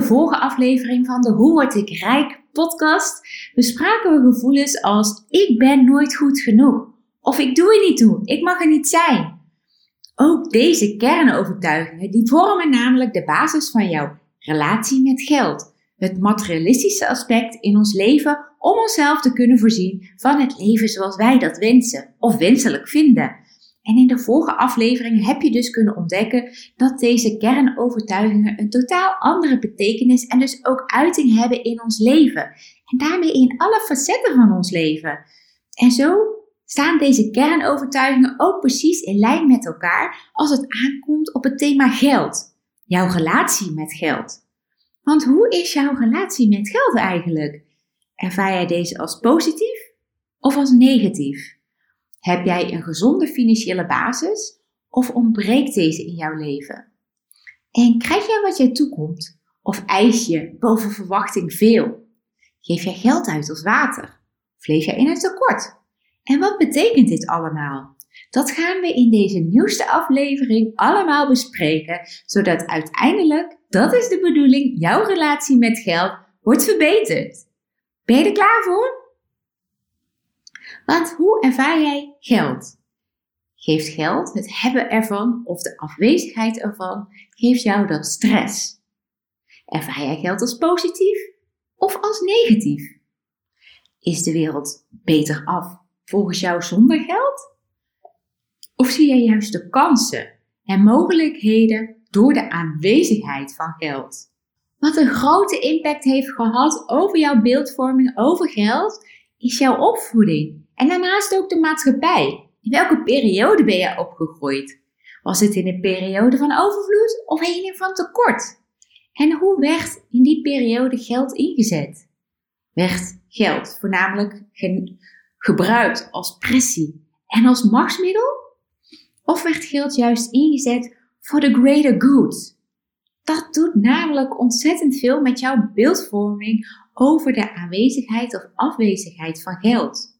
De vorige aflevering van de Hoe word ik rijk podcast bespraken we gevoelens als ik ben nooit goed genoeg of ik doe er niet toe, ik mag er niet zijn. Ook deze kernovertuigingen die vormen namelijk de basis van jouw relatie met geld, het materialistische aspect in ons leven om onszelf te kunnen voorzien van het leven zoals wij dat wensen of wenselijk vinden. En in de vorige aflevering heb je dus kunnen ontdekken dat deze kernovertuigingen een totaal andere betekenis en dus ook uiting hebben in ons leven. En daarmee in alle facetten van ons leven. En zo staan deze kernovertuigingen ook precies in lijn met elkaar als het aankomt op het thema geld. Jouw relatie met geld. Want hoe is jouw relatie met geld eigenlijk? Ervaar jij deze als positief of als negatief? Heb jij een gezonde financiële basis of ontbreekt deze in jouw leven? En krijg jij wat jij toekomt of eis je boven verwachting veel? Geef jij geld uit als water? Of leef jij in het tekort? En wat betekent dit allemaal? Dat gaan we in deze nieuwste aflevering allemaal bespreken, zodat uiteindelijk, dat is de bedoeling, jouw relatie met geld wordt verbeterd. Ben je er klaar voor? Want hoe ervaar jij geld? Geeft geld, het hebben ervan of de afwezigheid ervan, geeft jou dat stress? Ervaar jij geld als positief of als negatief? Is de wereld beter af volgens jou zonder geld? Of zie jij juist de kansen en mogelijkheden door de aanwezigheid van geld? Wat een grote impact heeft gehad over jouw beeldvorming over geld, is jouw opvoeding en daarnaast ook de maatschappij. In welke periode ben je opgegroeid? Was het in een periode van overvloed of een van tekort? En hoe werd in die periode geld ingezet? Werd geld voornamelijk gebruikt als pressie en als machtsmiddel? Of werd geld juist ingezet voor the greater good? Dat doet namelijk ontzettend veel met jouw beeldvorming over de aanwezigheid of afwezigheid van geld.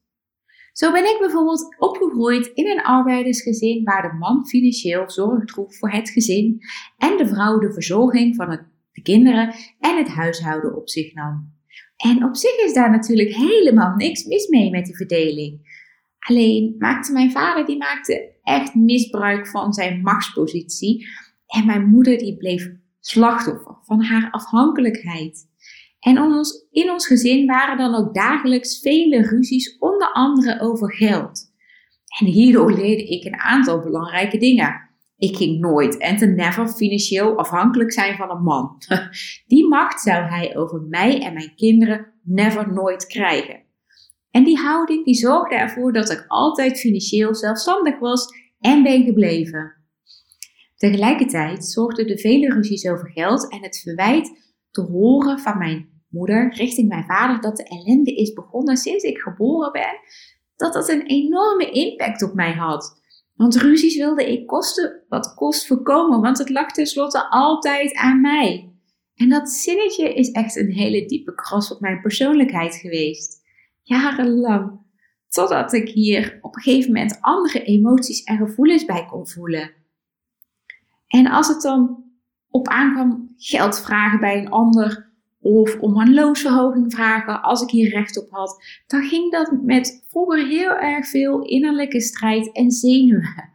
Zo ben ik bijvoorbeeld opgegroeid in een arbeidersgezin waar de man financieel zorg droeg voor het gezin en de vrouw de verzorging van de kinderen en het huishouden op zich nam. En op zich is daar natuurlijk helemaal niks mis mee met die verdeling. Alleen maakte mijn vader die maakte echt misbruik van zijn machtspositie en mijn moeder die bleef slachtoffer van haar afhankelijkheid. En ons, in ons gezin waren dan ook dagelijks vele ruzies, onder andere over geld. En hierdoor leerde ik een aantal belangrijke dingen. Ik ging nooit en te never financieel afhankelijk zijn van een man. Die macht zou hij over mij en mijn kinderen never nooit krijgen. En die houding die zorgde ervoor dat ik altijd financieel zelfstandig was en ben gebleven. Tegelijkertijd zorgden de vele ruzies over geld en het verwijt te horen van mijn moeder richting mijn vader dat de ellende is begonnen sinds ik geboren ben, dat dat een enorme impact op mij had. Want ruzies wilde ik kosten wat kost voorkomen, want het lag tenslotte altijd aan mij. En dat zinnetje is echt een hele diepe kras op mijn persoonlijkheid geweest. Jarenlang. Totdat ik hier op een gegeven moment andere emoties en gevoelens bij kon voelen. En als het dan op aankwam geld vragen bij een ander, of om een loonsverhoging vragen als ik hier recht op had, dan ging dat met vroeger heel erg veel innerlijke strijd en zenuwen.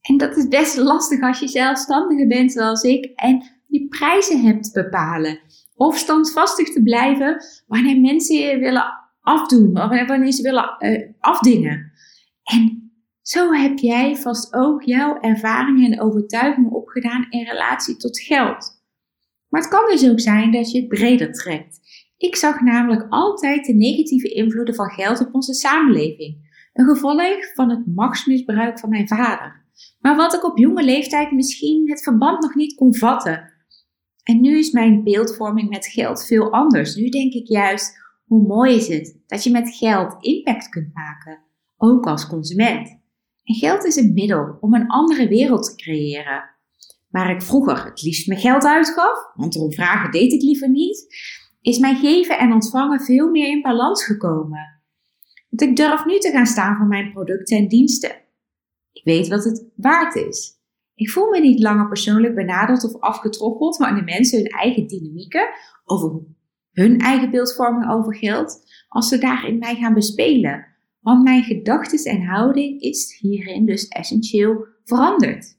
En dat is best lastig als je zelfstandige bent zoals ik en je prijzen hebt bepalen. Of standvastig te blijven wanneer mensen je willen afdoen wanneer ze willen uh, afdingen. En zo heb jij vast ook jouw ervaringen en overtuigingen opgedaan in relatie tot geld. Maar het kan dus ook zijn dat je het breder trekt. Ik zag namelijk altijd de negatieve invloeden van geld op onze samenleving. Een gevolg van het machtsmisbruik van mijn vader. maar wat ik op jonge leeftijd misschien het verband nog niet kon vatten. En nu is mijn beeldvorming met geld veel anders. Nu denk ik juist, hoe mooi is het dat je met geld impact kunt maken, ook als consument. En geld is een middel om een andere wereld te creëren. Waar ik vroeger het liefst mijn geld uitgaf, want erom vragen deed ik liever niet, is mijn geven en ontvangen veel meer in balans gekomen. Want ik durf nu te gaan staan voor mijn producten en diensten. Ik weet wat het waard is. Ik voel me niet langer persoonlijk benaderd of afgetroggeld wanneer mensen hun eigen dynamieken over hun eigen beeldvorming over geld, als ze daarin mij gaan bespelen. Want mijn gedachten en houding is hierin dus essentieel veranderd.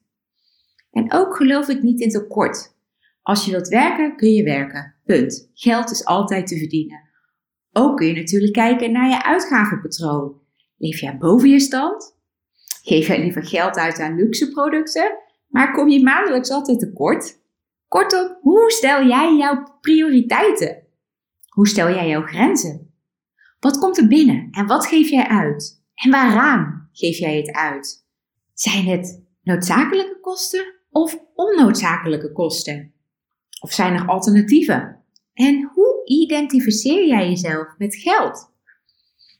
En ook geloof ik niet in tekort. Als je wilt werken, kun je werken. Punt. Geld is altijd te verdienen. Ook kun je natuurlijk kijken naar je uitgavenpatroon. Leef jij boven je stand? Geef jij liever geld uit aan luxe producten, maar kom je maandelijks altijd tekort? Kortom, hoe stel jij jouw prioriteiten? Hoe stel jij jouw grenzen? Wat komt er binnen en wat geef jij uit? En waaraan geef jij het uit? Zijn het noodzakelijke kosten of onnoodzakelijke kosten? Of zijn er alternatieven? En hoe identificeer jij jezelf met geld?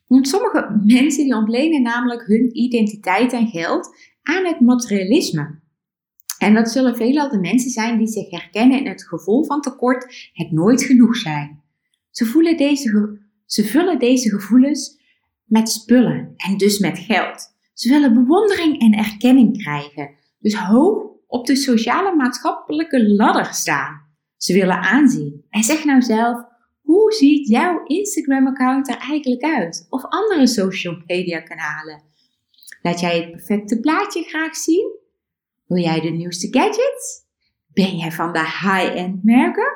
Want sommige mensen die ontlenen namelijk hun identiteit en geld aan het materialisme. En dat zullen veelal de mensen zijn die zich herkennen in het gevoel van tekort, het nooit genoeg zijn. Ze, voelen deze, ze vullen deze gevoelens met spullen en dus met geld. Ze willen bewondering en erkenning krijgen, dus hoog op de sociale maatschappelijke ladder staan. Ze willen aanzien. En zeg nou zelf, hoe ziet jouw Instagram-account er eigenlijk uit? Of andere social media kanalen? Laat jij het perfecte plaatje graag zien? Wil jij de nieuwste gadgets? Ben jij van de high-end merken?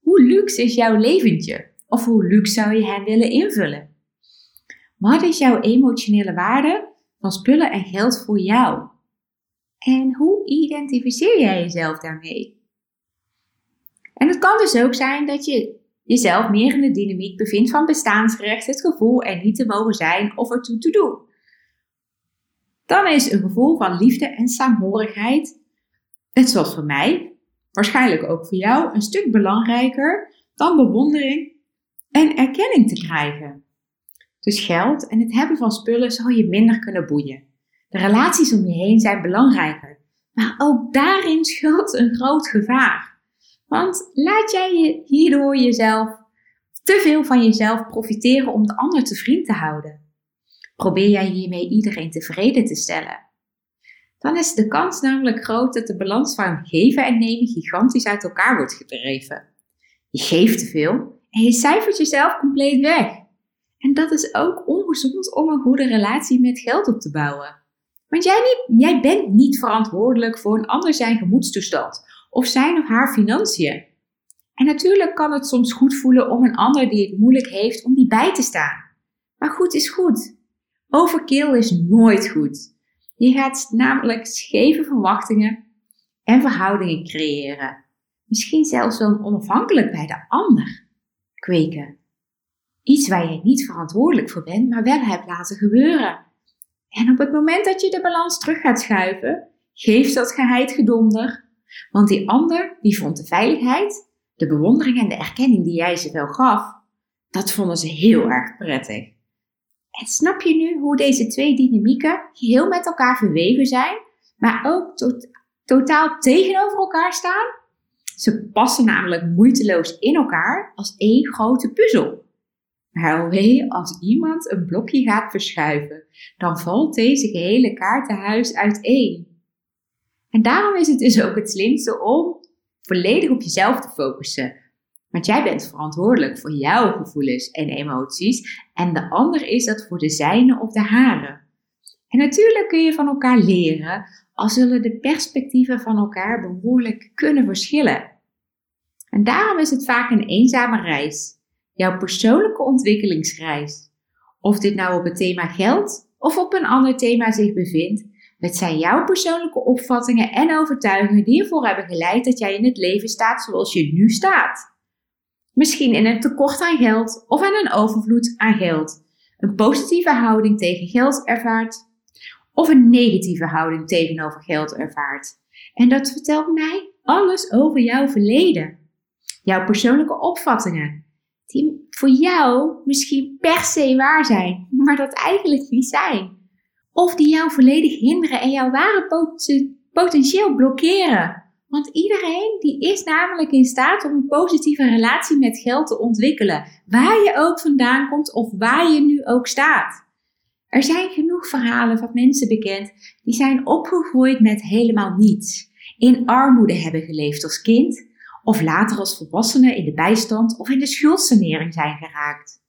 Hoe luxe is jouw leventje? Of hoe luxe zou je hem willen invullen? Wat is jouw emotionele waarde van spullen en geld voor jou? En hoe identificeer jij jezelf daarmee? En het kan dus ook zijn dat je jezelf meer in de dynamiek bevindt van bestaansrecht, het gevoel er niet te mogen zijn of ertoe te doen. Dan is een gevoel van liefde en saamhorigheid, net zoals voor mij, waarschijnlijk ook voor jou, een stuk belangrijker dan bewondering en erkenning te krijgen. Dus geld en het hebben van spullen zal je minder kunnen boeien. De relaties om je heen zijn belangrijker, maar ook daarin schuilt een groot gevaar. Want laat jij hierdoor jezelf te veel van jezelf profiteren om de ander te vriend te houden? Probeer jij hiermee iedereen tevreden te stellen? Dan is de kans namelijk groot dat de balans van geven en nemen gigantisch uit elkaar wordt gedreven. Je geeft te veel en je cijfert jezelf compleet weg. En dat is ook ongezond om een goede relatie met geld op te bouwen. Want jij, niet, jij bent niet verantwoordelijk voor een ander zijn gemoedstoestand of zijn of haar financiën. En natuurlijk kan het soms goed voelen om een ander die het moeilijk heeft, om die bij te staan. Maar goed is goed. Overkill is nooit goed. Je gaat namelijk scheve verwachtingen en verhoudingen creëren. Misschien zelfs wel onafhankelijk bij de ander kweken. Iets waar je niet verantwoordelijk voor bent, maar wel hebt laten gebeuren. En op het moment dat je de balans terug gaat schuiven, geeft dat geheid gedonder. Want die ander, die vond de veiligheid, de bewondering en de erkenning die jij ze wel gaf, dat vonden ze heel erg prettig. En snap je nu hoe deze twee dynamieken heel met elkaar verweven zijn, maar ook totaal tegenover elkaar staan? Ze passen namelijk moeiteloos in elkaar als één grote puzzel. Maar wee, als iemand een blokje gaat verschuiven, dan valt deze gehele kaartenhuis uiteen. En daarom is het dus ook het slimste om volledig op jezelf te focussen. Want jij bent verantwoordelijk voor jouw gevoelens en emoties en de ander is dat voor de zijne of de hare. En natuurlijk kun je van elkaar leren, al zullen de perspectieven van elkaar behoorlijk kunnen verschillen. En daarom is het vaak een eenzame reis jouw persoonlijke ontwikkelingsreis. Of dit nou op het thema geld of op een ander thema zich bevindt, het zijn jouw persoonlijke opvattingen en overtuigingen die ervoor hebben geleid dat jij in het leven staat zoals je nu staat. Misschien in een tekort aan geld of aan een overvloed aan geld. Een positieve houding tegen geld ervaart. of een negatieve houding tegenover geld ervaart. En dat vertelt mij alles over jouw verleden. Jouw persoonlijke opvattingen, die voor jou misschien per se waar zijn, maar dat eigenlijk niet zijn. Of die jou volledig hinderen en jouw ware potentieel blokkeren. Want iedereen die is namelijk in staat om een positieve relatie met geld te ontwikkelen. Waar je ook vandaan komt of waar je nu ook staat. Er zijn genoeg verhalen van mensen bekend die zijn opgegroeid met helemaal niets. In armoede hebben geleefd als kind of later als volwassenen in de bijstand of in de schuldsanering zijn geraakt.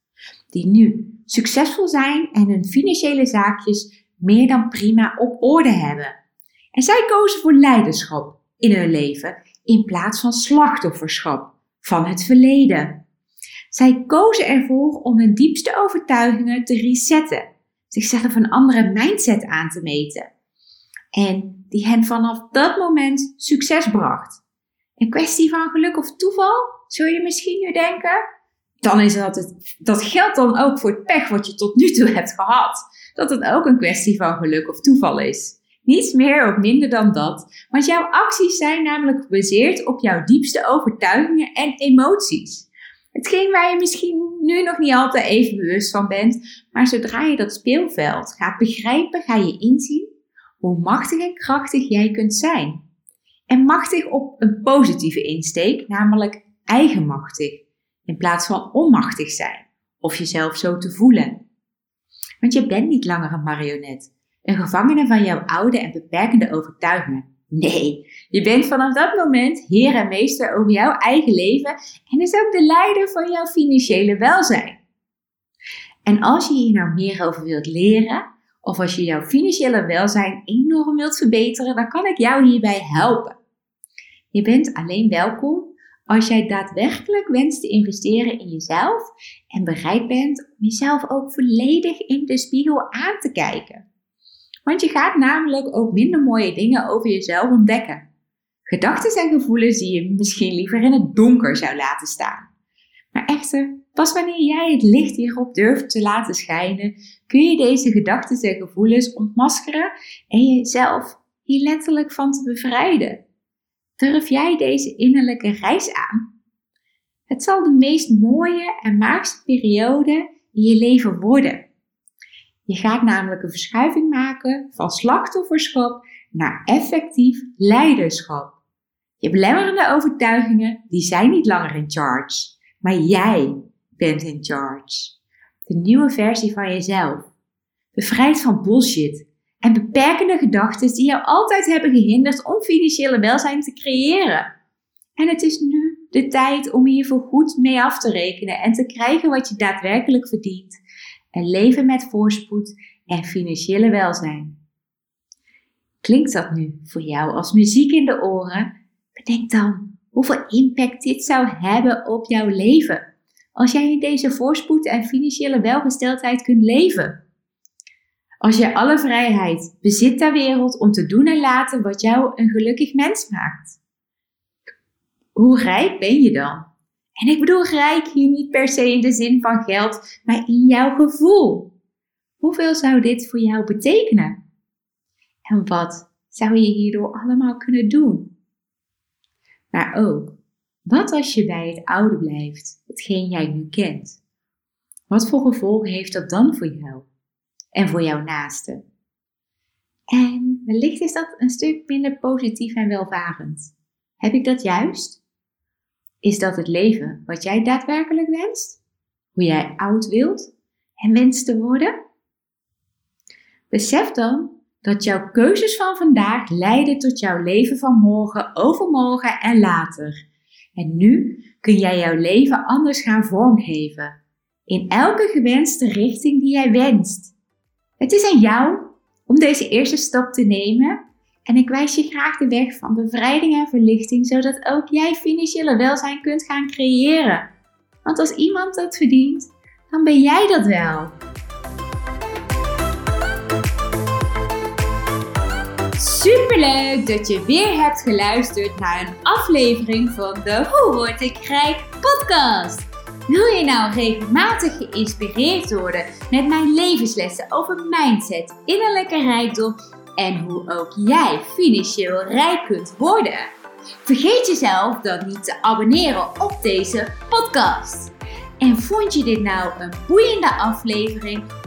Die nu succesvol zijn en hun financiële zaakjes meer dan prima op orde hebben. En zij kozen voor leiderschap in hun leven in plaats van slachtofferschap van het verleden. Zij kozen ervoor om hun diepste overtuigingen te resetten, zichzelf een andere mindset aan te meten. En die hen vanaf dat moment succes bracht. Een kwestie van geluk of toeval, zul je misschien nu denken? Dan is dat het, dat geldt dan ook voor het pech wat je tot nu toe hebt gehad. Dat het ook een kwestie van geluk of toeval is. Niets meer of minder dan dat, want jouw acties zijn namelijk gebaseerd op jouw diepste overtuigingen en emoties. Hetgeen waar je misschien nu nog niet altijd even bewust van bent, maar zodra je dat speelveld gaat begrijpen, ga je inzien hoe machtig en krachtig jij kunt zijn. En machtig op een positieve insteek, namelijk eigenmachtig, in plaats van onmachtig zijn of jezelf zo te voelen. Want je bent niet langer een marionet, een gevangene van jouw oude en beperkende overtuigingen. Nee, je bent vanaf dat moment heer en meester over jouw eigen leven en is ook de leider van jouw financiële welzijn. En als je hier nou meer over wilt leren, of als je jouw financiële welzijn enorm wilt verbeteren, dan kan ik jou hierbij helpen. Je bent alleen welkom als jij daadwerkelijk wenst te investeren in jezelf en bereid bent om jezelf ook volledig in de spiegel aan te kijken. Want je gaat namelijk ook minder mooie dingen over jezelf ontdekken. Gedachten en gevoelens die je misschien liever in het donker zou laten staan. Maar echter, pas wanneer jij het licht hierop durft te laten schijnen, kun je deze gedachten en gevoelens ontmaskeren en jezelf hier letterlijk van te bevrijden. Durf jij deze innerlijke reis aan? Het zal de meest mooie en maagste periode in je leven worden. Je gaat namelijk een verschuiving maken van slachtofferschap naar effectief leiderschap. Je belemmerende overtuigingen, die zijn niet langer in charge, maar jij bent in charge. De nieuwe versie van jezelf. Bevrijd van bullshit en beperkende gedachten die jou altijd hebben gehinderd om financiële welzijn te creëren. En het is nu de tijd om hier voor goed mee af te rekenen en te krijgen wat je daadwerkelijk verdient en leven met voorspoed en financiële welzijn. Klinkt dat nu voor jou als muziek in de oren? Bedenk dan hoeveel impact dit zou hebben op jouw leven als jij in deze voorspoed en financiële welgesteldheid kunt leven. Als jij alle vrijheid bezit ter wereld om te doen en laten wat jou een gelukkig mens maakt. Hoe rijk ben je dan? En ik bedoel rijk hier niet per se in de zin van geld, maar in jouw gevoel. Hoeveel zou dit voor jou betekenen? En wat zou je hierdoor allemaal kunnen doen? Maar ook, wat als je bij het oude blijft, hetgeen jij nu kent? Wat voor gevolgen heeft dat dan voor jou en voor jouw naaste? En wellicht is dat een stuk minder positief en welvarend. Heb ik dat juist? Is dat het leven wat jij daadwerkelijk wenst? Hoe jij oud wilt en wenst te worden? Besef dan dat jouw keuzes van vandaag leiden tot jouw leven van morgen, overmorgen en later. En nu kun jij jouw leven anders gaan vormgeven. In elke gewenste richting die jij wenst. Het is aan jou om deze eerste stap te nemen en ik wijs je graag de weg van bevrijding en verlichting, zodat ook jij financiële welzijn kunt gaan creëren. Want als iemand dat verdient, dan ben jij dat wel. Superleuk dat je weer hebt geluisterd naar een aflevering van de Hoe word ik rijk podcast. Wil je nou regelmatig geïnspireerd worden met mijn levenslessen over mindset, innerlijke rijkdom en hoe ook jij financieel rijk kunt worden? Vergeet jezelf dan niet te abonneren op deze podcast. En vond je dit nou een boeiende aflevering?